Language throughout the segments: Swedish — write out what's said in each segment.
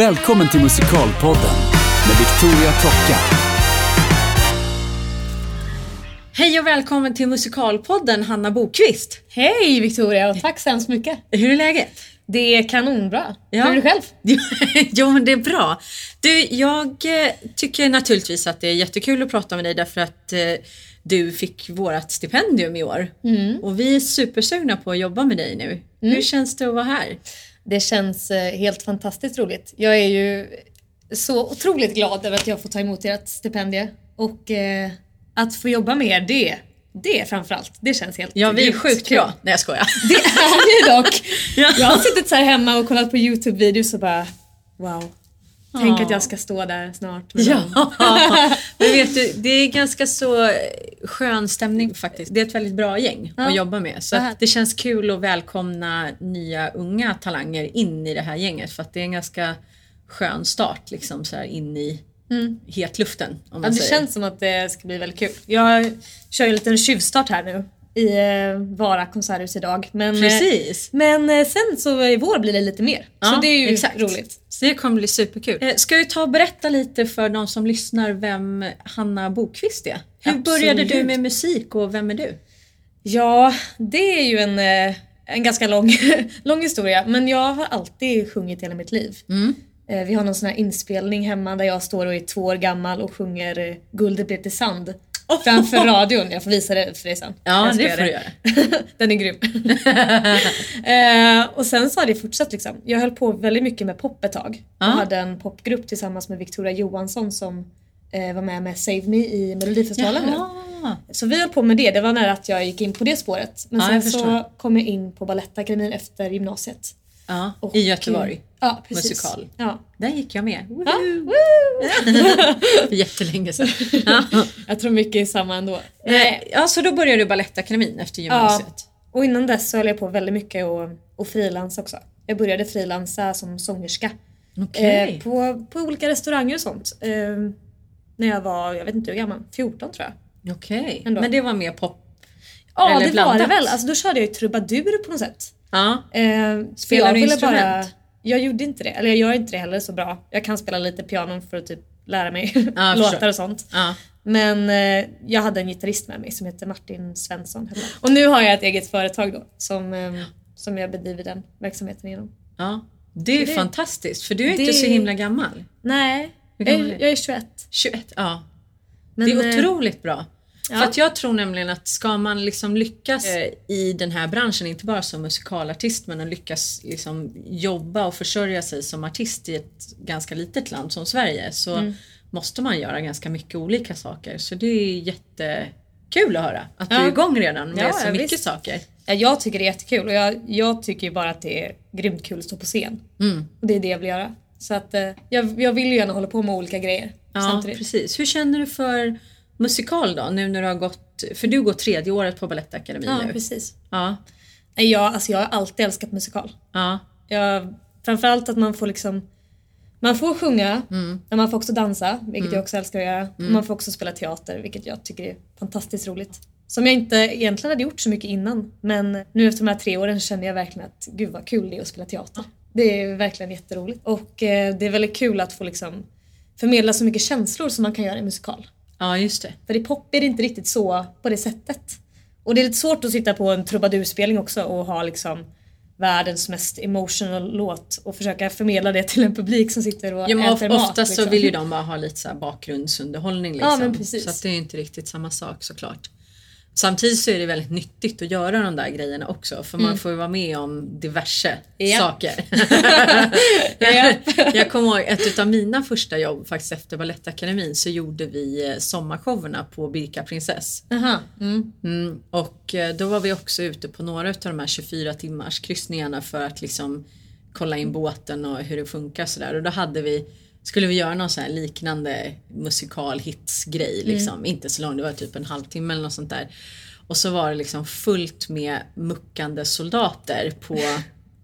Välkommen till Musikalpodden med Victoria Tocka. Hej och välkommen till Musikalpodden Hanna Bokvist. Hej Victoria och tack så hemskt mycket. Hur är läget? Det är kanonbra. Ja. Hur är det själv? jo men det är bra. Du, jag eh, tycker naturligtvis att det är jättekul att prata med dig därför att eh, du fick vårt stipendium i år. Och vi är supersugna på att jobba med dig nu. Hur känns det att vara här? Det känns eh, helt fantastiskt roligt. Jag är ju så otroligt glad över att jag får ta emot ert stipendie och eh, att få jobba med er, det, det framförallt. Det känns helt Ja, vi är sjukt kul. bra. Nej jag skojar. Det är det dock. Ja. Jag har suttit så här hemma och kollat på Youtube-videos och bara wow. Tänk Ja. att jag ska stå där snart. Ja, men vet du, det är ganska så skön stämning faktiskt. Det är ett väldigt bra gäng Ja. att jobba med. Så det känns kul att välkomna nya unga talanger in i det här gänget för att det är en ganska skön start liksom så här in i hetluften. Om Ja, man det säger. känns som att det ska bli väldigt kul. Jag kör ju en liten tjuvstart här nu i eh, Vara konserthus idag. Men, eh, Precis. men eh, sen så i vår blir det lite mer. så Ja, det är ju exakt. roligt. Så det kommer bli superkul. Ska vi ta och berätta lite för de som lyssnar vem Hanna Bokvist är? Hur Absolut. började du med musik och vem är du? Ja, det är ju en, en ganska lång, lång historia. Men jag har alltid sjungit hela mitt liv. Mm. Vi har någon sån här inspelning hemma där jag står och är två år gammal och sjunger Guldet blev till sand. Framför radion. Jag får visa det för dig sen. Ja, det får du göra. Den är grym. eh, och sen så har det fortsatt liksom. Jag höll på väldigt mycket med pop ett tag. Ja. Jag hade en popgrupp tillsammans med Victoria Johansson som eh, var med med Save Me i Melodifestivalen nu. Så vi höll på med det. Det var nära att jag gick in på det spåret. Men Ja, sen så kom jag in på Balettakademin efter gymnasiet. Ja, Och, I Göteborg. Ja, precis. Musikal. Ja. Där gick jag med. Ja, Woohoo! woo! För jättelänge sedan. Ja. jag tror mycket är samma ändå. Eh, ja, så då började du Balettakademin efter gymnasiet. Och innan dess så höll jag på väldigt mycket och, och frilansa också. Jag började frilansa som sångerska. Okej. Eh, på, på olika restauranger och sånt. Eh, när jag var, jag vet inte hur gammal, 14 tror jag. Okej. Ändå. Men det var mer pop? Ja det blandat. var det väl. Alltså, då körde jag ju trubadur på något sätt. Ja. Eh, Spelar du instrument? jag gjorde inte det. Eller jag gör inte det heller så bra. Jag kan spela lite piano för att typ lära mig Ja, låtar och sånt. ja. Men eh, jag hade en gitarrist med mig som heter Martin Svensson. Och nu har jag ett eget företag då som, eh, som jag bedriver den verksamheten genom. ja. Det är det- fantastiskt för du är det- inte så himla gammal. Nej, Hur jag, gammal är jag är 21. 21, ja. Men, det är eh, otroligt bra. Ja. För att jag tror nämligen att ska man liksom lyckas eh, i den här branschen, inte bara som musikalartist men att lyckas liksom jobba och försörja sig som artist i ett ganska litet land som Sverige så Mm. måste man göra ganska mycket olika saker. Så det är jättekul att höra att du Ja. är igång redan med Ja, så ja, mycket visst. saker. Ja, jag tycker det är jättekul och jag, jag tycker bara att det är grymt kul att stå på scen. Mm. Och det är det jag vill göra. Så att eh, jag, jag vill ju gärna hålla på med olika grejer Ja, samtidigt. precis. Hur känner du för musikal då? Nu när du har gått, för du går tredje året på Balettakademin Ja, nu. precis. Ja, Nej, Jag, alltså jag har alltid älskat musikal. ja, Jag, framförallt att man får liksom man får sjunga, Mm. men man får också dansa, vilket jag också älskar att göra. Och Man får också spela teater, vilket jag tycker är fantastiskt roligt. Som jag inte egentligen hade gjort så mycket innan. Men nu efter de här tre åren känner jag verkligen att gud vad kul det är att spela teater. Det är verkligen jätteroligt. Och eh, det är väldigt kul att få liksom förmedla så mycket känslor som man kan göra i musikal. Ja just det. För i pop är det inte riktigt så på det sättet. Och det är lite svårt att sitta på en trubadurspelning också och ha liksom världens mest emotional låt och försöka förmedla det till en publik som sitter och Ja, men äter mat. oftast så liksom. vill ju de bara ha lite så bakgrundsunderhållning. Liksom. Ja, men precis. Så att det är inte riktigt samma sak såklart. Samtidigt så är det väldigt nyttigt att göra de där grejerna också för man får ju vara med om diverse Mm. Ja. saker. Ja. jag kommer ihåg ett av mina första jobb faktiskt efter Balettakademin så gjorde vi eh, sommarshowerna på Birka prinsess. Mm. Mm, och eh, då var vi också ute på några av de här 24 timmars kryssningarna för att liksom kolla in båten och hur det funkar sådär. Och då hade vi, skulle vi göra någon sån här liknande musikal hitsgrej liksom. Inte så lång, det var typ en halvtimme eller något sånt där. Och så var det liksom fullt med muckande soldater på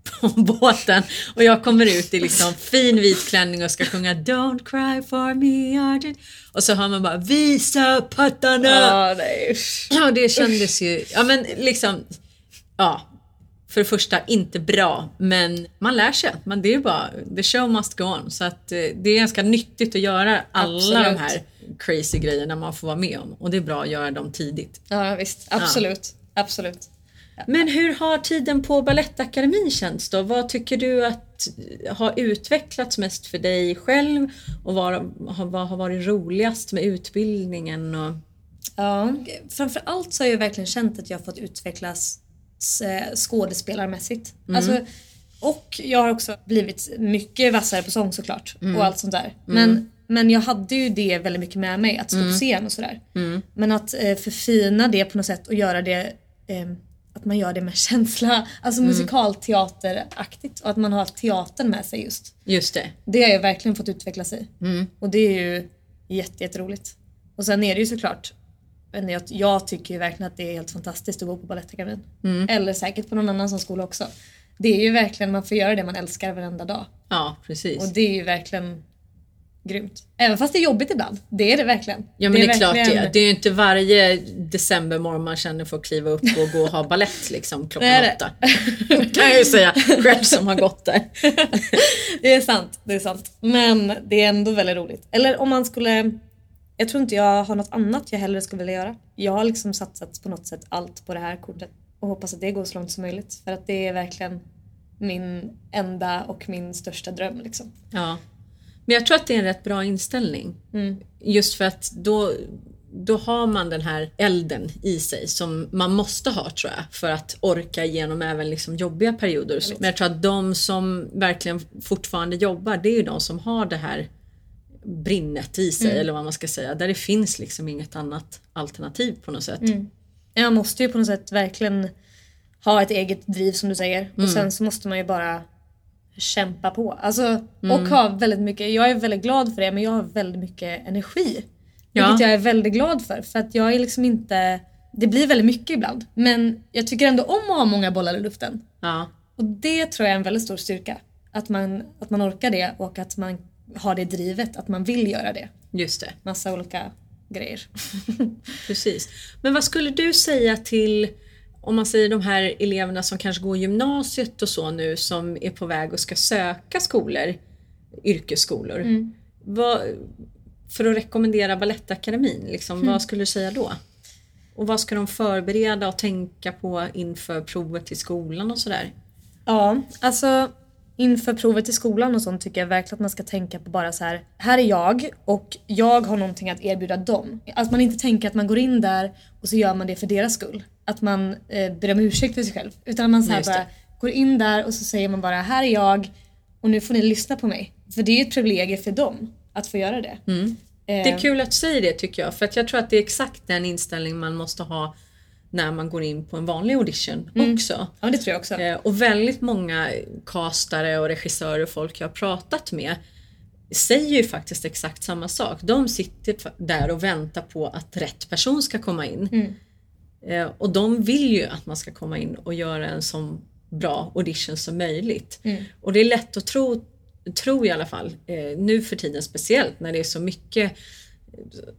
på båten och jag kommer ut i liksom fin vit klänning och ska sjunga Don't cry for me Argent. Och så hör man bara Visa pattarna! Ja, nej. Ja, det kändes ju, ja men liksom, ja. För det första inte bra, men man lär sig. Man, det är bara, the show must go on. Så att eh, det är ganska nyttigt att göra alla Absolut. de här crazy grejerna man får vara med om. Och det är bra att göra dem tidigt. Ja visst, absolut. Absolut. Men hur har tiden på Balettakademin känts då? Vad tycker du att har utvecklats mest för dig själv? Och vad, har- vad har varit roligast med utbildningen? Och... Ja, framför allt så har jag verkligen känt att jag fått utvecklas eh, skådespelarmässigt. Alltså, och jag har också blivit mycket vassare på sång såklart och allt sånt där. Men, men jag hade ju det väldigt mycket med mig, att stå på scen och sådär. Men att eh, förfina det på något sätt och göra det eh, att man gör det med känsla, alltså musikalteateraktigt och att man har teatern med sig just. Just det. Det har jag verkligen fått utvecklas i. Och det är ju jätte, jätteroligt. Och sen är det ju såklart, men jag, jag tycker ju verkligen att det är helt fantastiskt att gå på Balettakademin. Eller säkert på någon annan sån skola också. Det är ju verkligen, man får göra det man älskar varenda dag. Ja, precis. Och det är ju verkligen grymt. Även fast det är jobbigt ibland. Det är det verkligen. Ja men det är, klart det verkligen- är. Det är ju inte varje decembermorgon man känner för att kliva upp och gå och ha ballett liksom klockan Det är det. åtta. Det kan jag ju säga själv som har gått där. Det är sant, det är sant. Men det är ändå väldigt roligt. Eller om man skulle... Jag tror inte jag har något annat jag hellre skulle vilja göra. Jag har liksom satsat på något sätt allt på det här kortet och hoppas att det går så långt som möjligt. För att det är verkligen min enda och min största dröm liksom. Ja. Men jag tror att det är en rätt bra inställning. Just för att då, då har man den här elden i sig som man måste ha tror jag för att orka igenom även liksom jobbiga perioder. Men jag tror att de som verkligen fortfarande jobbar det är ju de som har det här brinnet i sig eller vad man ska säga. Där det finns liksom inget annat alternativ på något sätt. Jag måste ju på något sätt verkligen ha ett eget driv som du säger. Och sen så måste man ju bara kämpa på. Alltså, Och ha väldigt mycket, jag är väldigt glad för det men jag har väldigt mycket energi. Ja. Vilket jag är väldigt glad för. För att jag är liksom inte, det blir väldigt mycket ibland. Men jag tycker ändå om att ha många bollar i luften. Ja. Och det tror jag är en väldigt stor styrka. Att man, att man orkar det och att man har det drivet, att man vill göra det. Just det. Massa olika grejer. Precis. Men vad skulle du säga till om man säger de här eleverna som kanske går gymnasiet och så nu som är på väg och ska söka skolor, yrkesskolor. Vad, för att rekommendera Balettakademin, liksom, vad skulle du säga då? Och vad ska de förbereda och tänka på inför provet till skolan och sådär? Ja, alltså inför provet i skolan och sånt tycker jag verkligen att man ska tänka på bara så här. Här är jag och jag har någonting att erbjuda dem. Att man inte tänker att man går in där och så gör man det för deras skull. Att man eh, ber om ursäkt för sig själv. Utan man så här bara går in där och så säger man bara här är jag och nu får ni lyssna på mig. För det är ju ett privilegium för dem att få göra det. Eh, Det är kul att du säger det tycker jag, för att jag tror att det är exakt den inställning man måste ha när man går in på en vanlig audition också. Ja, det tror jag också. Eh, Och väldigt många castare och regissörer och folk jag har pratat med säger ju faktiskt exakt samma sak. De sitter där och väntar på att rätt person ska komma in. Eh, Och de vill ju att man ska komma in och göra en så bra audition som möjligt. Och det är lätt att tro, tro i alla fall, eh, nu för tiden speciellt när det är så mycket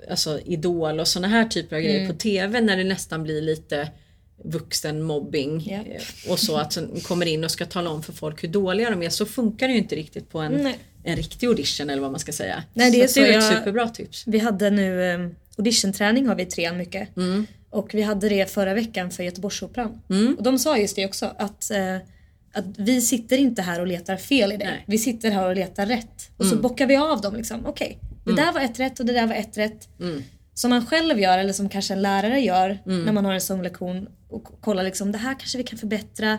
alltså Idol och såna här typer av grejer på TV när det nästan blir lite vuxenmobbing eh, och så att sen kommer in och ska tala om för folk hur dåliga de är så funkar det ju inte riktigt på en, Nej. en riktig audition eller vad man ska säga. Nej, det är så så det är ett jag- superbra tips. Vi hade nu eh, auditionträning har vi i trean mycket. Och vi hade det förra veckan för Göteborgsoperan. Och de sa just det också att, eh, att vi sitter inte här och letar fel i dig. Vi sitter här och letar rätt. Och så bockar vi av dem liksom. Okej, det där var ett rätt och det där var ett rätt. Som man själv gör eller som kanske en lärare gör när man har en sånglektion och kollar liksom det här kanske vi kan förbättra.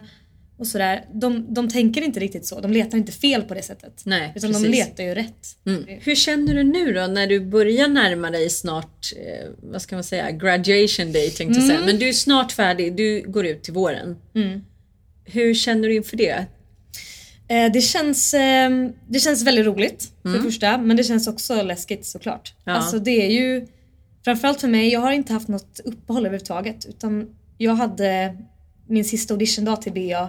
Och sådär. De, de tänker inte riktigt så. De letar inte fel på det sättet. Nej, Utan de precis. letar ju rätt. Mm. Hur känner du nu då när du börjar närma dig snart, eh, vad ska man säga, graduation day tänkte jag säga. Men du är snart färdig, du går ut till våren. Hur känner du inför det? Eh, det, känns, eh, det känns väldigt roligt för det första men det känns också läskigt såklart. Ja. Alltså det är ju framförallt för mig, jag har inte haft något uppehåll överhuvudtaget utan jag hade min sista auditiondag till BA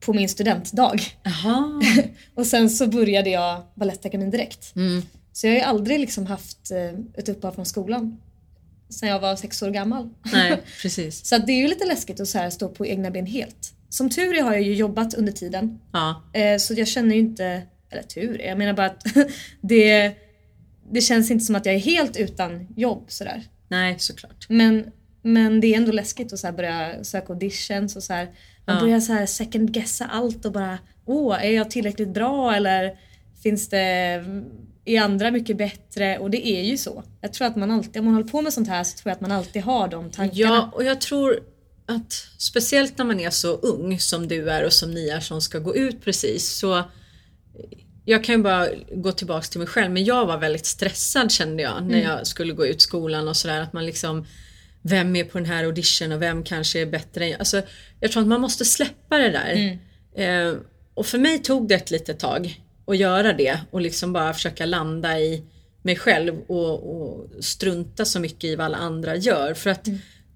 på min studentdag. Och sen så började jag Balettakademin direkt. Mm. Så jag har ju aldrig liksom haft eh, ett uppehåll från skolan sen jag var sex år gammal. Nej, precis. Så det är ju lite läskigt att så här stå på egna ben helt. Som tur är har jag ju jobbat under tiden. Ja. Eh, så jag känner ju inte, eller tur är, jag menar bara att det, det känns inte som att jag är helt utan jobb sådär. Nej, såklart. Men, men det är ändå läskigt att så börja söka auditions och så här, man Ja. börjar så här second guessa allt och bara åh, är jag tillräckligt bra eller finns det, är andra mycket bättre? Och det är ju så. Jag tror att man alltid, om man håller på med sånt här så tror jag att man alltid har de tankarna. Ja, och jag tror att speciellt när man är så ung som du är och som ni är som ska gå ut precis så jag kan ju bara gå tillbaks till mig själv men jag var väldigt stressad kände jag när jag skulle gå ut skolan och sådär att man liksom vem är på den här audition och vem kanske är bättre än alltså, Jag tror att man måste släppa det där. Eh, och för mig tog det ett litet tag att göra det och liksom bara försöka landa i mig själv och, och strunta så mycket i vad alla andra gör. För att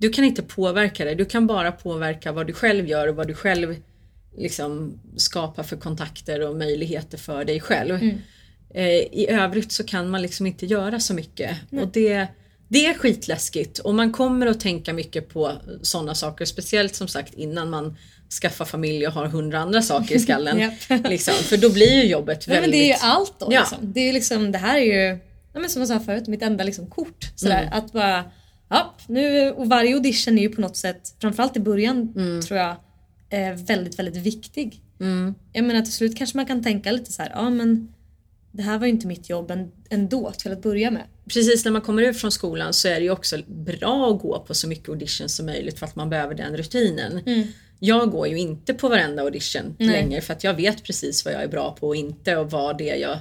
du kan inte påverka det. Du kan bara påverka vad du själv gör och vad du själv liksom skapar för kontakter och möjligheter för dig själv. Eh, I övrigt så kan man liksom inte göra så mycket. Och det, det är skitläskigt och man kommer att tänka mycket på sådana saker. Speciellt som sagt innan man skaffar familj och har hundra andra saker i skallen. Japp. liksom, för då blir ju jobbet Nej, väldigt... men det är ju allt då Ja. liksom. Det är liksom, det här är ju, ja, men som jag sa förut, mitt enda liksom kort. Sådär, Mm. Att bara, ja, nu, och varje audition är ju på något sätt, framförallt i början Mm. tror jag, är väldigt, väldigt viktig. Mm. Jag menar till slut kanske man kan tänka lite så här, ja men det här var ju inte mitt jobb än- ändå till att börja med. Precis när man kommer ut från skolan så är det ju också bra att gå på så mycket auditions som möjligt för att man behöver den rutinen. Jag går ju inte på varenda audition Nej. längre för att jag vet precis vad jag är bra på och inte och vad det är jag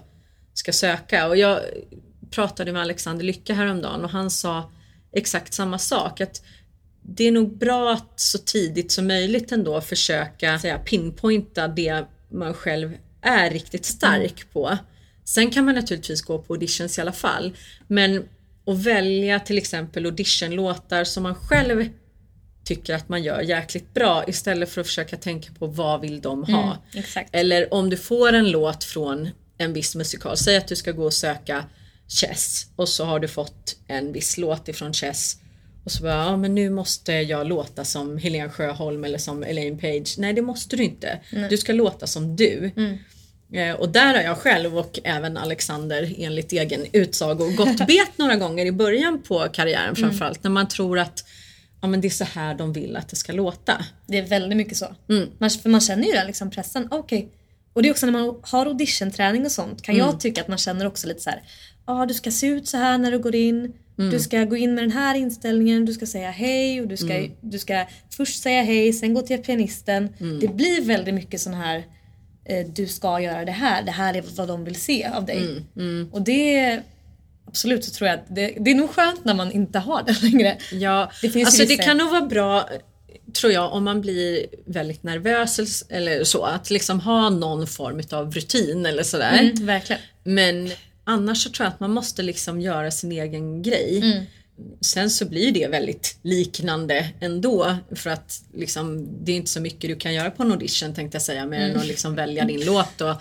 ska söka. Och jag pratade med Alexander Lycka häromdagen och han sa exakt samma sak. Att det är nog bra att så tidigt som möjligt ändå försöka säga, pinpointa det man själv är riktigt stark på. Sen kan man naturligtvis gå på auditions i alla fall. Men att välja till exempel auditionlåtar som man själv tycker att man gör jäkligt bra istället för att försöka tänka på vad vill de ha. exakt. Eller om du får en låt från en viss musikal, säg att du ska gå och söka Chess och så har du fått en viss låt ifrån Chess och så bara, ja men nu måste jag låta som Helene Sjöholm eller som Elaine Page. Nej det måste du inte. Du ska låta som du. Eh, Och där har jag själv och även Alexander enligt egen utsago gått bet några gånger i början på karriären framförallt när man tror att ja, men det är så här de vill att det ska låta. Det är väldigt mycket så. Mm. Man, för man känner ju den liksom pressen. Okej. Och det är också när man har auditionträning och sånt kan Mm. jag tycka att man känner också lite så här. Ja, du ska se ut så här när du går in. Mm. Du ska gå in med den här inställningen. Du ska säga hej och du ska, Mm. du ska först säga hej, sen gå till pianisten. Mm. Det blir väldigt mycket sån här. Eh, du ska göra det här. Det här är vad de vill se av dig. Mm. Och det Absolut så tror jag att det, det är nog skönt när man inte har det längre. Ja, Det alltså det kan nog vara bra tror jag om man blir väldigt nervös eller- eller så att liksom ha någon form av rutin eller sådär. Mm, verkligen. Men annars så tror jag att man måste liksom göra sin egen grej. Mm. Sen så blir det väldigt liknande ändå för att liksom, det är inte så mycket du kan göra på en audition tänkte jag säga mer Mm. än att liksom välja din låt. Och,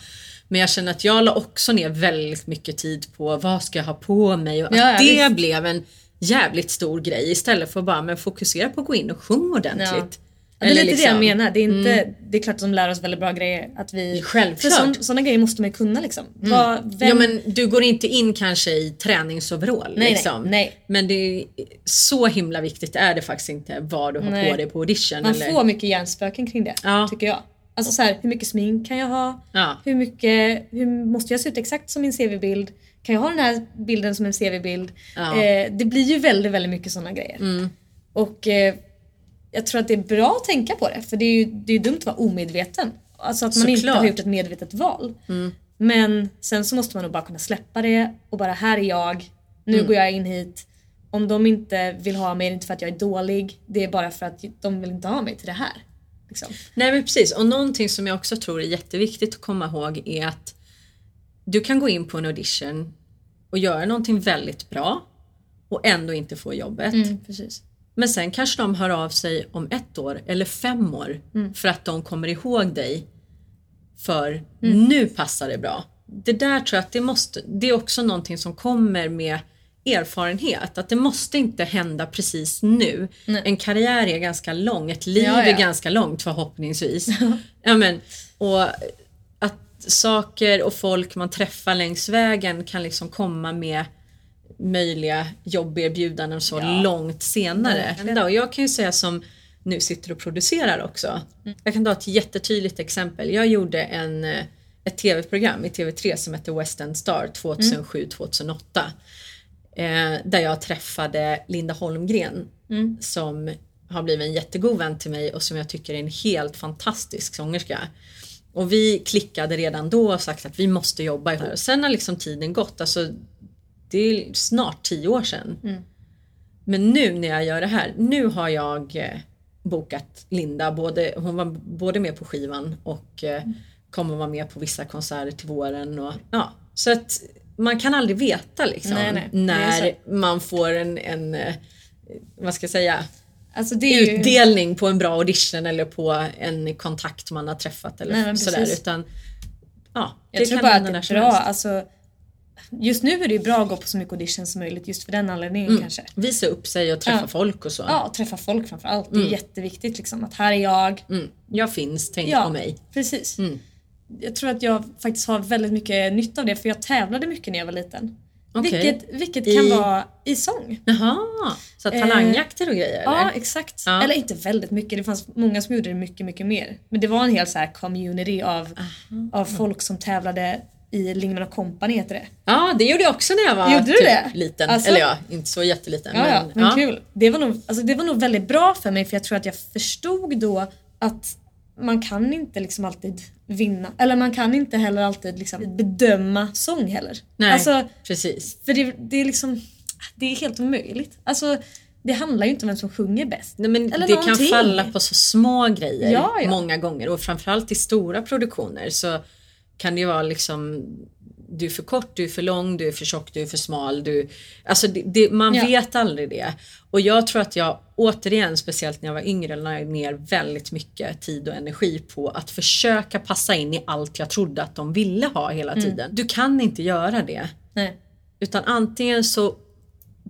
men jag känner att jag la också ner väldigt mycket tid på vad ska jag ha på mig och att ja, det blev en jävligt stor grej istället för att bara men fokusera på att gå in och sjunga ordentligt. Det är lite det jag liksom- menar. Det är, inte, det är klart att de lär oss väldigt bra grejer. Att vi, Självklart. För sådana grejer måste man ju kunna liksom. Vad, vem, Ja men du går inte in kanske i träningsoverall. Nej, liksom. nej, nej. Men det är så himla viktigt är det faktiskt inte vad du har Nej. på dig på audition. man eller... får mycket hjärnspöken kring det. Ja. Tycker jag. Alltså så här, hur mycket smink kan jag ha? Ja. Hur mycket, hur måste jag se ut exakt som min CV-bild? Kan jag ha den här bilden som en CV-bild? Ja. Mm. Eh, det blir ju väldigt, väldigt mycket sådana grejer. Och eh, jag tror att det är bra att tänka på det. För det är ju det är dumt att vara omedveten. Alltså att man inte Såklart. har gjort ett medvetet val. Men sen så måste man nog bara kunna släppa det och bara här är jag. Nu går jag in hit. Om de inte vill ha mig, det inte för att jag är dålig. Det är bara för att de vill inte ha mig till det här. Liksom. Nej men precis och någonting som jag också tror är jätteviktigt att komma ihåg är att du kan gå in på en audition och göra någonting väldigt bra och ändå inte få jobbet. Mm, precis. Men sen kanske de hör av sig om ett år eller fem år Mm. för att de kommer ihåg dig för Mm. nu passar det bra. Det där tror jag att det måste, det är också någonting som kommer med erfarenhet. Att det måste inte hända precis nu. Nej. En karriär är ganska lång, ett liv Ja, ja. är ganska långt förhoppningsvis. ja, men, och att saker och folk man träffar längs vägen kan liksom komma med möjliga jobberbjudanden så Ja. långt senare. Verkligen. Och jag kan ju säga som nu sitter och producerar också. Jag kan ta ett jättetydligt exempel. Jag gjorde en, eh, ett tv-program i TV3 som hette West End Star 2007-2008. Eh, där jag träffade Linda Holmgren som har blivit en jättegod vän till mig och som jag tycker är en helt fantastisk sångerska. Och vi klickade redan då och sagt att vi måste jobba ihop. Sen har liksom tiden gått, alltså det är snart tio år sedan. Men nu när jag gör det här, nu har jag eh, bokat Linda, både, hon var både med på skivan och eh, kommer vara med på vissa konserter till våren. Och, ja, så att man kan aldrig veta liksom Nej, nej, när man får en, en eh, vad ska jag säga, Alltså ju... utdelning på en bra audition eller på en kontakt man har träffat eller Nej, sådär. Utan, ja, Jag tror kan bara att det är bra. Alltså, just nu är det ju bra att gå på så mycket auditions som möjligt just för den anledningen kanske. Visa upp sig och träffa Ja. folk och så. Ja, träffa folk framför allt. Det är jätteviktigt liksom att här är jag. Mm. Jag finns, tänk Ja, på mig. precis. Mm. Jag tror att jag faktiskt har väldigt mycket nytta av det för jag tävlade mycket när jag var liten. Okej. Vilket, vilket I- kan vara i sång. Jaha, så talangjakter och grejer Ja, eller? exakt. Ja. Eller inte väldigt mycket, det fanns många som gjorde det mycket, mycket mer. Men det var en hel så här community av, av folk som tävlade i Lingman Company heter det. Ja, det gjorde jag också när jag var Gjorde du typ det? liten. Alltså? Eller ja, inte så jätteliten. Ja, ja, men ja. kul. Det var, nog, alltså, det var nog väldigt bra för mig för jag tror att jag förstod då att man kan inte liksom alltid vinna. Eller man kan inte heller alltid liksom bedöma sång heller. Nej, Alltså, precis. för det, det är liksom, det är helt omöjligt. Alltså, det handlar ju inte om vem som sjunger bäst. Nej, men Eller det kan någonting. falla på så små grejer Ja, ja. många gånger och framförallt i stora produktioner så kan det ju vara liksom du är för kort, du är för lång, du är för tjock, du är för smal. Du, alltså det, det, man Ja. vet aldrig det. Och jag tror att jag återigen, speciellt när jag var yngre, la ner väldigt mycket tid och energi på att försöka passa in i allt jag trodde att de ville ha hela Mm. tiden. Du kan inte göra det. Nej. Utan antingen så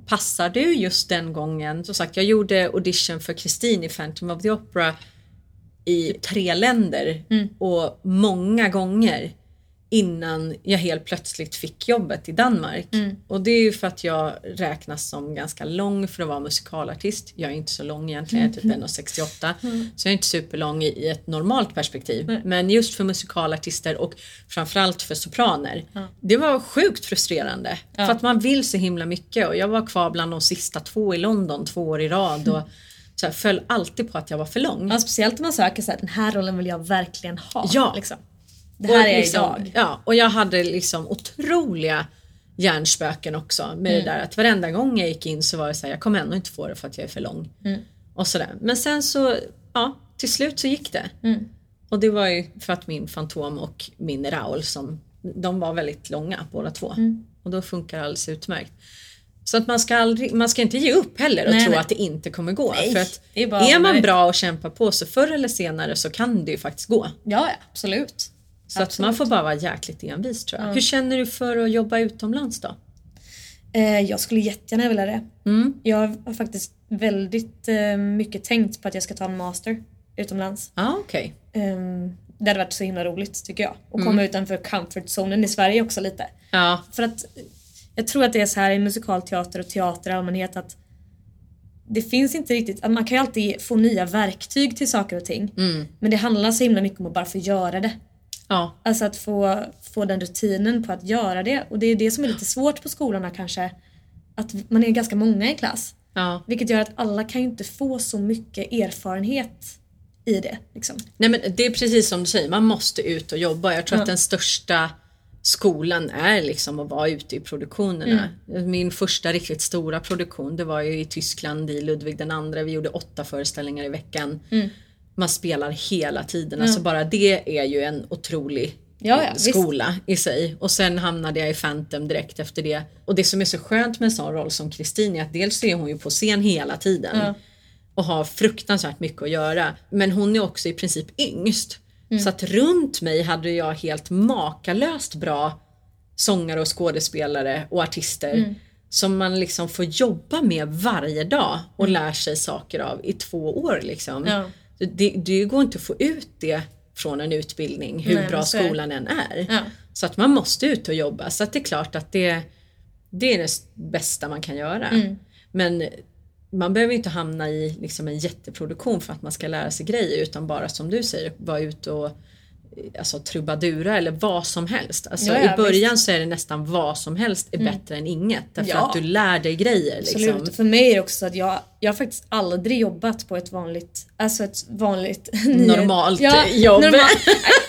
passar du just den gången. Som sagt, jag gjorde audition för Kristin i Phantom of the Opera i tre länder och många gånger innan jag helt plötsligt fick jobbet i Danmark. Och det är ju för att jag räknas som ganska lång för att vara musikalartist. Jag är inte så lång egentligen, jag är typ 1,68 så jag är inte superlång i, i ett normalt perspektiv. Men just för musikalartister och framförallt för sopraner. Det var sjukt frustrerande. För att man vill så himla mycket och jag var kvar bland de sista två i London två år i rad och så här, föll alltid på att jag var för lång. Ja, speciellt om man söker så här, den här rollen vill jag verkligen ha. Ja. Liksom. Det här är jag liksom, idag. Ja, och jag hade liksom otroliga hjärnspöken också med Mm. det där att varenda gång jag gick in så var det så här, jag kommer ändå inte få det för att jag är för lång. Mm. Och sådär. Men sen så, ja, till slut så gick det. Mm. Och det var ju för att min Fantom och min Raoul som, de var väldigt långa båda två. Mm. Och då funkar det alldeles utmärkt. Så att man ska, aldrig, man ska inte ge upp heller och Nej, tro nej. att det inte kommer gå. Nej, för att är är man bra och kämpar på så förr eller senare så kan det ju faktiskt gå. Ja, absolut. Så att man får bara vara jäkligt envis tror jag. Hur känner du för att jobba utomlands då? Eh, jag skulle jättegärna vilja det. Mm. Jag har faktiskt väldigt eh, mycket tänkt på att jag ska ta en master utomlands. Ja okej. Um, det hade varit så himla roligt tycker jag. Och Mm. komma utanför comfort-zonen i Sverige också lite. Ja. För att jag tror att det är så här i musikalteater och teater i allmänhet att det finns inte riktigt, man kan ju alltid få nya verktyg till saker och ting. Mm. Men det handlar så himla mycket om att bara få göra det. Ja. Alltså att få, få den rutinen på att göra det. Och det är det som är lite svårt på skolorna kanske. Att man är ganska många i klass. ja. Vilket gör att alla kan ju inte få så mycket erfarenhet i det. Liksom. Nej men det är precis som du säger, man måste ut och jobba. Jag tror Ja. att den största skolan är liksom att vara ute i produktionerna. Mm. Min första riktigt stora produktion det var ju i Tyskland i Ludvig den andra. Vi gjorde åtta föreställningar i veckan. Mm. Man spelar hela tiden. Alltså bara det är ju en otrolig Ja, ja, visst. skola i sig. Och sen hamnade jag i Phantom direkt efter det. Och det som är så skönt med en sån roll som Kristin är att dels är hon ju på scen hela tiden. Ja. Och har fruktansvärt mycket att göra. Men hon är också i princip yngst. Mm. Så att runt mig hade jag helt makalöst bra sångare och skådespelare och artister. Mm. som man liksom får jobba med varje dag och lär sig saker av i två år. Liksom. Ja. Det, det går inte att få ut det från en utbildning, hur Nej, bra skolan än är. Ja. Så att man måste ut och jobba. Så att det är klart att det, det är det bästa man kan göra. Mm. Men man behöver inte hamna i liksom en jätteproduktion för att man ska lära sig grejer utan bara som du säger, vara ute och alltså, trubadura eller vad som helst. Alltså, Ja, ja, I början så är det nästan vad som helst är bättre än inget. Därför Ja. att du lär dig grejer. Absolut. Liksom. Och För mig är det också så att jag, jag har faktiskt aldrig jobbat på ett vanligt, alltså ett vanligt Normalt jobb. Normal,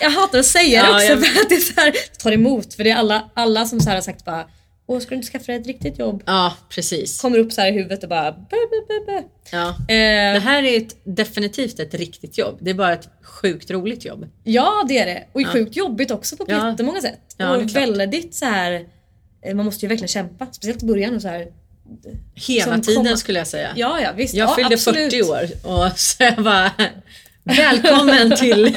jag hatar att säga det Ja, också jag- för att det är så här, tar emot. För det är alla, alla som så här har sagt bara Åh, ska du inte skaffa dig ett riktigt jobb? Ja, precis. Kommer upp så här i huvudet och bara bö, bö, bö. Ja. Det Eh, här är ett, definitivt ett riktigt jobb. Det är bara ett sjukt roligt jobb. Ja det är det. Och sjukt jobbigt också på Ja. jättemånga sätt. Ja, det och väldigt så här. eh, Man måste ju verkligen kämpa. Speciellt i början och så här. Hela Som tiden komma- skulle jag säga. Ja ja visst. Jag ja, fyllde absolut. 40 år och så jag bara Välkommen till...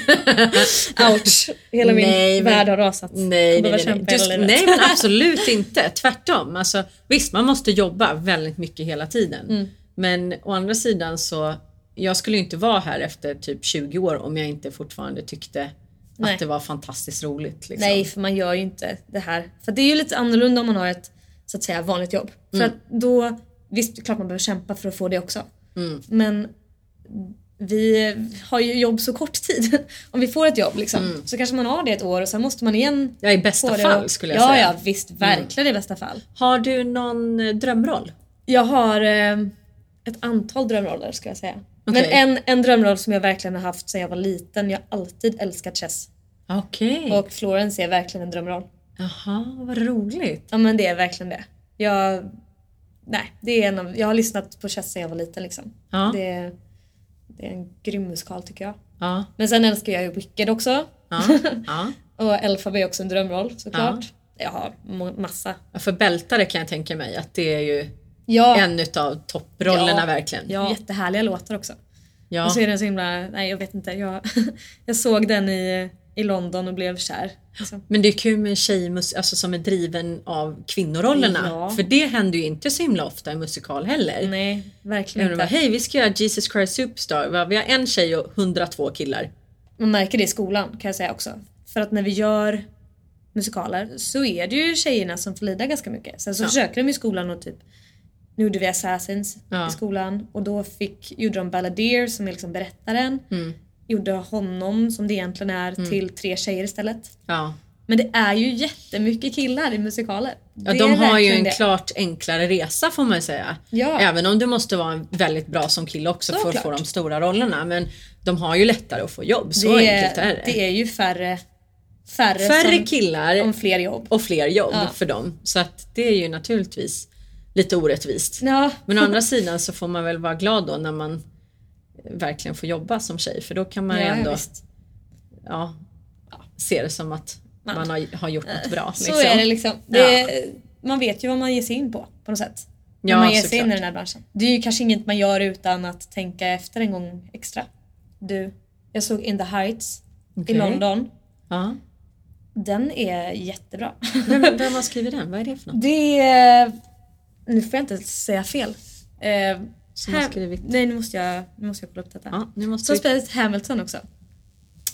Ouch. Hela min Nej, men- värld har rasat. Nej, nej, nej, Just, nej men absolut inte. Tvärtom. Alltså, visst, man måste jobba väldigt mycket hela tiden. Mm. Men å andra sidan så, jag skulle ju inte vara här efter typ 20 år om jag inte fortfarande tyckte Nej. att det var fantastiskt roligt. Liksom. Nej, för man gör ju inte det här. För det är ju lite annorlunda om man har ett så att säga vanligt jobb. För Mm. att då, visst klart man behöver kämpa för att få det också. Mm. Men vi har ju jobb så kort tid. Om vi får ett jobb liksom, så kanske man har det ett år och sen måste man igen Mm. Ja, i bästa fall och- skulle jag ja, säga. Mm. Ja, visst. Verkligen i bästa fall. Har du någon eh, drömroll? Jag har eh, ett antal drömroller ska jag säga. Men Okej. en, en drömroll som jag verkligen har haft sedan jag var liten. Jag har alltid älskat chess. Okej. Och Florence är verkligen en drömroll. Jaha, vad roligt. Ja men det är verkligen det. Jag, nej, det är en av, jag har lyssnat på Chess sedan jag var liten liksom. Ja. Det, det är en grym musikal tycker jag. Ja, Men sen älskar jag ju Wicked också. ja, ja. Och Elphaba är också en drömroll såklart. Jag har massa. Ja, För bältare kan jag tänka mig att det är ju Ja, en utav topprollerna Ja. verkligen. ja. jättehärliga låtar också. Ja. Och så är den så himla, nej jag vet inte. Jag, jag såg den i, i London och blev kär. Liksom. Men det är kul med en tjejmus alltså som är driven av kvinnorollerna. Ja. För det händer ju inte så himla ofta i musikal heller. Nej, verkligen inte. Hej vi ska göra Jesus Christ Superstar. Vi har en tjej och 102 killar. Man märker det i skolan kan jag säga också. För att när vi gör musikaler så är det ju tjejerna som får lida ganska mycket. Sen så Ja. försöker de i skolan och typ nu gjorde vi Assassins Ja. i skolan och då fick, gjorde de Balladeer som är liksom berättaren. Mm. Gjorde honom som det egentligen är till tre tjejer istället. Ja. Men det är ju jättemycket killar i musikaler. Ja, Det de har ju en det. klart enklare resa får man säga. Ja. Även om du måste vara väldigt bra som kille också för att få de stora rollerna. Men de har ju lättare att få jobb. Så det enkelt är det. Det är ju färre, färre, Färre som, killar om fler jobb. och fler jobb Ja. för dem. Så att det är ju naturligtvis lite orättvist. Ja, Men å andra sidan så får man väl vara glad då när man verkligen får jobba som tjej för då kan man ju ja, ändå visst. ja, se det som att Man- man har, har gjort något bra. Så liksom. är det liksom. Det, Man vet ju vad man ger sig in på på något sätt. När Ja, man ger sig in i den här branschen. Det är ju kanske inget man gör utan att tänka efter en gång extra. Du, jag såg In the Heights Okej. i London. Ja. Den är jättebra. Vem, vem har skrivit den? Vad är det för något? Det är... Nu får jag inte säga fel. Eh, Som har skrivit? Nej, nu måste jag, nu måste jag kolla upp detta. Ja, nu måste Som vi... spelat Hamilton också.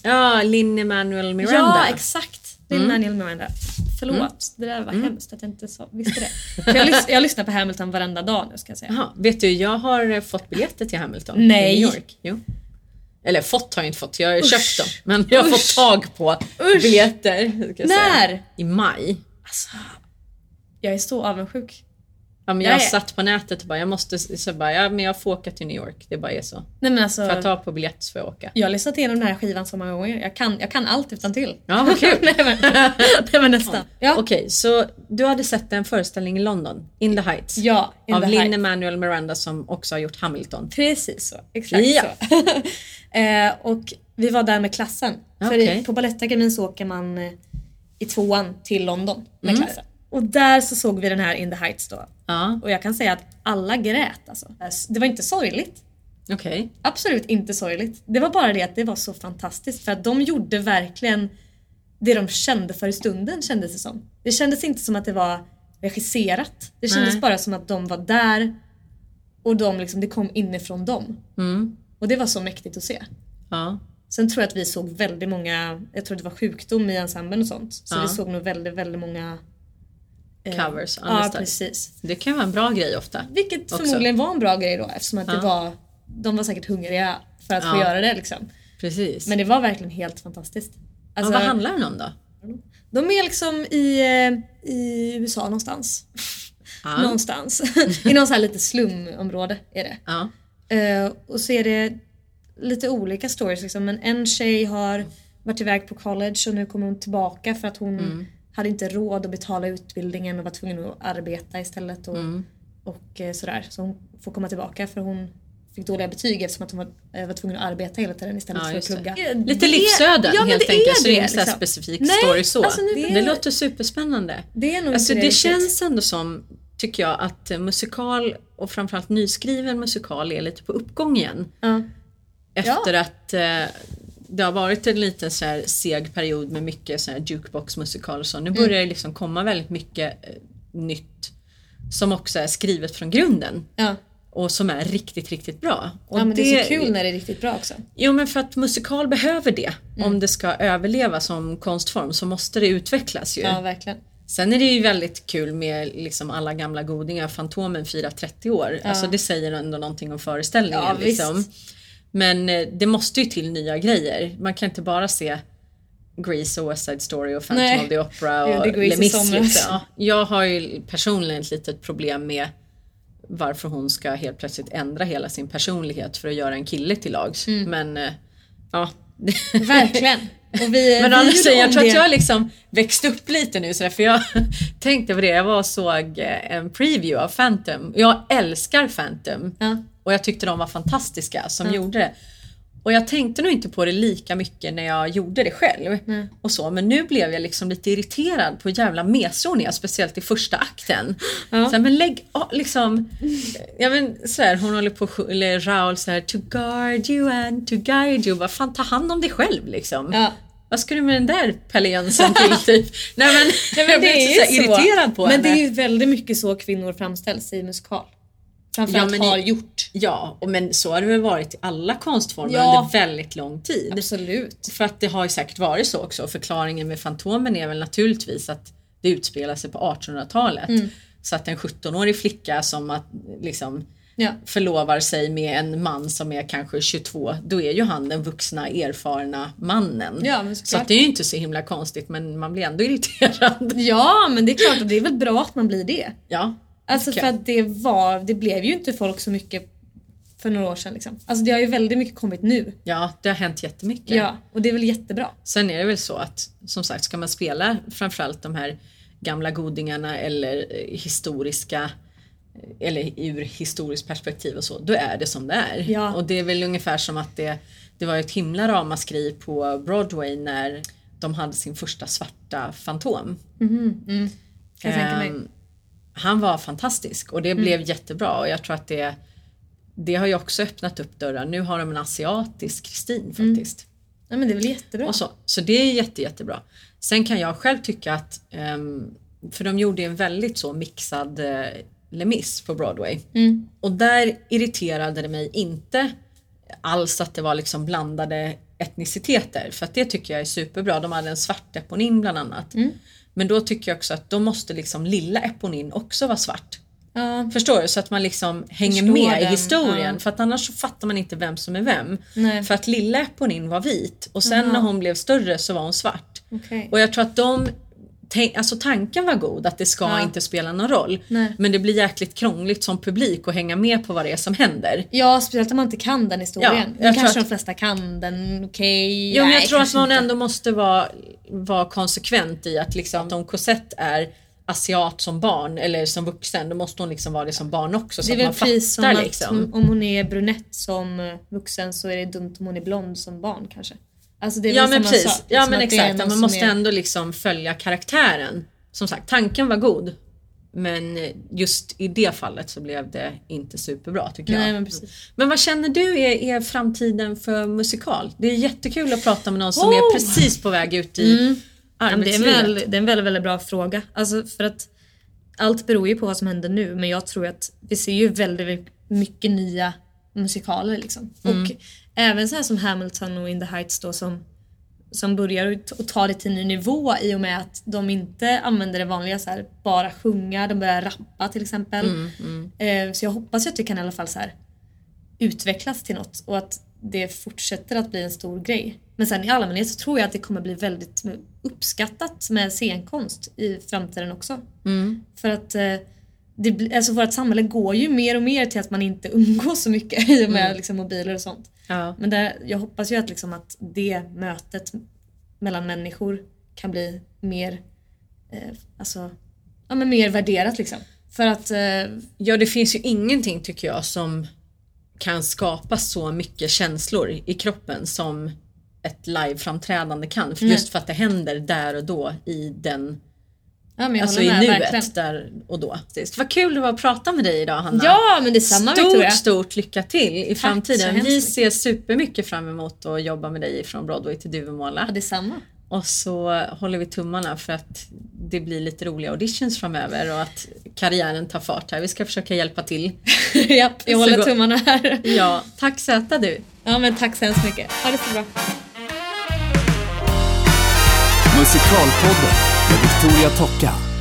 Ja, Lin-Manuel Miranda. Ja, exakt. Är Mm. Manuel Miranda. Förlåt, det där var hemskt att jag inte så, visste det. Jag, lys- jag lyssnar på Hamilton varenda dag nu ska jag säga. Jaha, vet du, jag har eh, fått biljetter till Hamilton Nej. i New York. Jo. Eller fått har jag inte fått, jag har Usch. köpt dem. Men jag har fått Usch. tag på Usch. biljetter. jag säga. När? I maj. Alltså, jag är så avundsjuk. Ja, men Jag är- satt på nätet och bara, jag måste, så bara, ja, men jag får åka till New York. Det bara är så. Nej men alltså, Får jag ta på biljett så får jag åka. jag har lyssnat igenom den här skivan så många gånger. Jag kan, jag kan allt utan till. Ja, vad kul. nej, men, nej men nästan. Ja, Okej, så du hade sett en föreställning i London, In the Heights. ja in av the Lin Heights. Emanuel Miranda som också har gjort Hamilton. Precis så. Exakt Ja. så. eh, och vi var där med klassen. För Okej. i, på Balettakademin så åker man eh, i tvåan till London med Mm. klassen. Och där så såg vi den här In the Heights då. Ja, Och jag kan säga att alla grät alltså. Det var inte sorgligt. okej. Absolut inte sorgligt. Det var bara det att det var så fantastiskt för att de gjorde verkligen det de kände för i stunden kändes det som. Det kändes inte som att det var regisserat. Det kändes Nej. bara som att de var där och de liksom, det kom inifrån dem. Mm. Och det var så mäktigt att se. Ja. Sen tror jag att vi såg väldigt många, jag tror det var sjukdom i ensemblen och sånt. Så Ja. vi såg nog väldigt, väldigt många eh, Covers, Ja precis. Det kan vara en bra grej ofta. Vilket Också. förmodligen var en bra grej då eftersom att Ja. det var, de var säkert hungriga för att få Ja. göra det liksom. Precis. Men det var verkligen helt fantastiskt. Alltså, ja, vad handlar den om då? de är liksom i, eh, i USA någonstans. Ja. Någonstans. I någon sån här lite slumområde är det. Ja. Eh, och så är det lite olika stories liksom. Men en tjej har varit iväg på college och nu kommer hon tillbaka för att hon Mm. Hade inte råd att betala utbildningen och var tvungen att arbeta istället. Och, Mm. och eh, sådär. Så hon får komma tillbaka för hon fick dåliga betyg eftersom att hon var, eh, var tvungen att arbeta hela tiden istället Ja, för att just det. plugga. Lite livsöden ja, helt det enkelt. Är så det är det, här liksom. specifik Nej, story så. alltså nu- det, låter superspännande. Det är nog Alltså inte det riktigt. känns ändå som, tycker jag, att musikal och framförallt nyskriven musikal är lite på uppgång igen. Ja. Efter att eh, det har varit en liten så här seg period med mycket så här jukebox-musikal och så. Nu börjar det liksom komma väldigt mycket eh, nytt som också är skrivet från grunden Ja. och som är riktigt, riktigt bra. Och ja men det, är så kul när det är riktigt bra också. Jo men för att musikal behöver det. Mm. Om det ska överleva som konstform så måste det utvecklas ju. Ja verkligen. Sen är det ju väldigt kul med liksom alla gamla godingar. Fantomen firar 30 år. Alltså det säger ändå någonting om föreställningen. Ja, visst. Men eh, det måste ju till nya grejer. Man kan inte bara se Grease och West Side Story och Phantom Nej. of the Opera Ja, och i Les Mis. Ja, Jag har ju personligen ett litet problem med varför hon ska helt plötsligt ändra hela sin personlighet för att göra en kille till lags. Mm. Men eh, ja. Verkligen. Och vi, Men annars, gjorde jag tror det. att jag liksom växte upp lite nu sådär, för jag tänkte på det, jag var och såg eh, en preview av Phantom. Jag älskar Phantom Ja. och jag tyckte de var fantastiska som gjorde det. Och jag tänkte nog inte på det lika mycket när jag gjorde det själv. Och så, men nu blev jag liksom lite irriterad på jävla mesor speciellt i första akten. Ja. Så här, men lägg ja, liksom, ja men så här, hon håller på, eller Raoul så här, to guard you and to guide you. Vad fan, ta hand om dig själv liksom. Ja. Vad ska du med den där pellensen till typ? Nej men, Nej, men jag blev är så, så irriterad på Men henne. det är ju väldigt mycket så kvinnor framställs i musikal. Framförallt Ja, men har gjort. Ja, och men så har det väl varit i alla konstformer Ja. under väldigt lång tid. Absolut. För att det har ju säkert varit så också. Förklaringen med Fantomen är väl naturligtvis att det utspelar sig på 1800-talet. Mm. Så att en 17-årig flicka som att, liksom Ja. förlovar sig med en man som är kanske 22, då är ju han den vuxna erfarna mannen. Ja, så att det är ju inte så himla konstigt men man blir ändå irriterad. ja men det är klart att det är väl bra att man blir det. Ja, Alltså Okej. för att det var, det blev ju inte folk så mycket för några år sedan liksom. Alltså det har ju väldigt mycket kommit nu. ja, det har hänt jättemycket. Ja, och det är väl jättebra. Sen är det väl så att som sagt ska man spela framförallt de här gamla godingarna eller eh, historiska eh, eller ur historiskt perspektiv och så, då är det som det är. Ja. Och det är väl ungefär som att det, det var ett himla ramaskri på Broadway när de hade sin första svarta Fantom. Kan jag tänka mig. Han var fantastisk och det Mm. blev jättebra och jag tror att det, det har ju också öppnat upp dörrar. Nu har de en asiatisk Kristin Mm. faktiskt. Ja men det är väl jättebra. Så. så det är jätte, jättebra. Sen kan jag själv tycka att, ehm, för de gjorde en väldigt så mixad uh, Lemis på Broadway. Mm. Och där irriterade det mig inte alls att det var liksom blandade etniciteter. För att det tycker jag är superbra. De hade en svart Eponin bland annat. Mm. Men då tycker jag också att då måste liksom lilla Eponin också vara svart. Ja, Förstår du? Så att man liksom hänger Förstår med i den, historien. ja. För att annars så fattar man inte vem som är vem. Nej. För att lilla Eponin var vit och sen Jaha. när hon blev större så var hon svart. okej. Och jag tror att de Alltså tanken var god att det ska Ja. inte spela någon roll. Nej. Men det blir jäkligt krångligt som publik att hänga med på vad det är som händer. Ja, speciellt om man inte kan den historien. Ja, jag kanske tror de flesta kan den, okej. Jo men jag Nej, tror att man inte. ändå måste vara, vara konsekvent i att liksom, om Cosette är asiat som barn eller som vuxen då måste hon liksom vara det som barn också så Det är att väl man precis som fattar att liksom. hon, om hon är brunett som vuxen så är det dumt om hon är blond som barn kanske. Alltså det är Ja men precis, sak. ja liksom men exakt, man måste är- ändå liksom följa karaktären. Som sagt, tanken var god. Men just i det fallet så blev det inte superbra tycker Nej jag. men precis. Men vad känner du är, är framtiden för musikal? Det är jättekul att prata med någon som Oh! är precis på väg ut i Ja, men det, är en arbetslivet. väl, det är en väldigt, väldigt bra fråga. Alltså för att allt beror ju på vad som händer nu men jag tror att vi ser ju väldigt mycket nya musikaler liksom. Och även så här som Hamilton och In the Heights då som, som börjar att ta det till en ny nivå i och med att de inte använder det vanliga så här, bara sjunga, de börjar rappa till exempel. Eh, så jag hoppas att det kan i alla fall så här utvecklas till något och att det fortsätter att bli en stor grej. Men sen i allmänhet så tror jag att det kommer bli väldigt uppskattat med scenkonst i framtiden också. För att eh, det, alltså vårt samhälle går ju mer och mer till att man inte umgås så mycket i och med liksom, mobiler och sånt. Ja. Men där, jag hoppas ju att, liksom, att det mötet mellan människor kan bli mer, eh, alltså, ja, men mer värderat. Liksom. För att eh, Ja, det finns ju ingenting tycker jag som kan skapa så mycket känslor i kroppen som ett liveframträdande kan. För just för att det händer där och då i den, ja, men jag alltså i med, nuet verkligen. där och då. Vad kul det var att prata med dig idag Hanna. Ja men detsamma Stort, Victoria. stort lycka till i så framtiden. Vi ser supermycket fram emot att jobba med dig från Broadway till Ja, Duvemåla. detsamma. Och så håller vi tummarna för att det blir lite roliga auditions framöver och att karriären tar fart här. Vi ska försöka hjälpa till. Japp, jag Så håller gå- tummarna här. Ja, tack söta du. Ja men tack så hemskt mycket. Ha det så bra. Musikalpodden Victoria Tocca.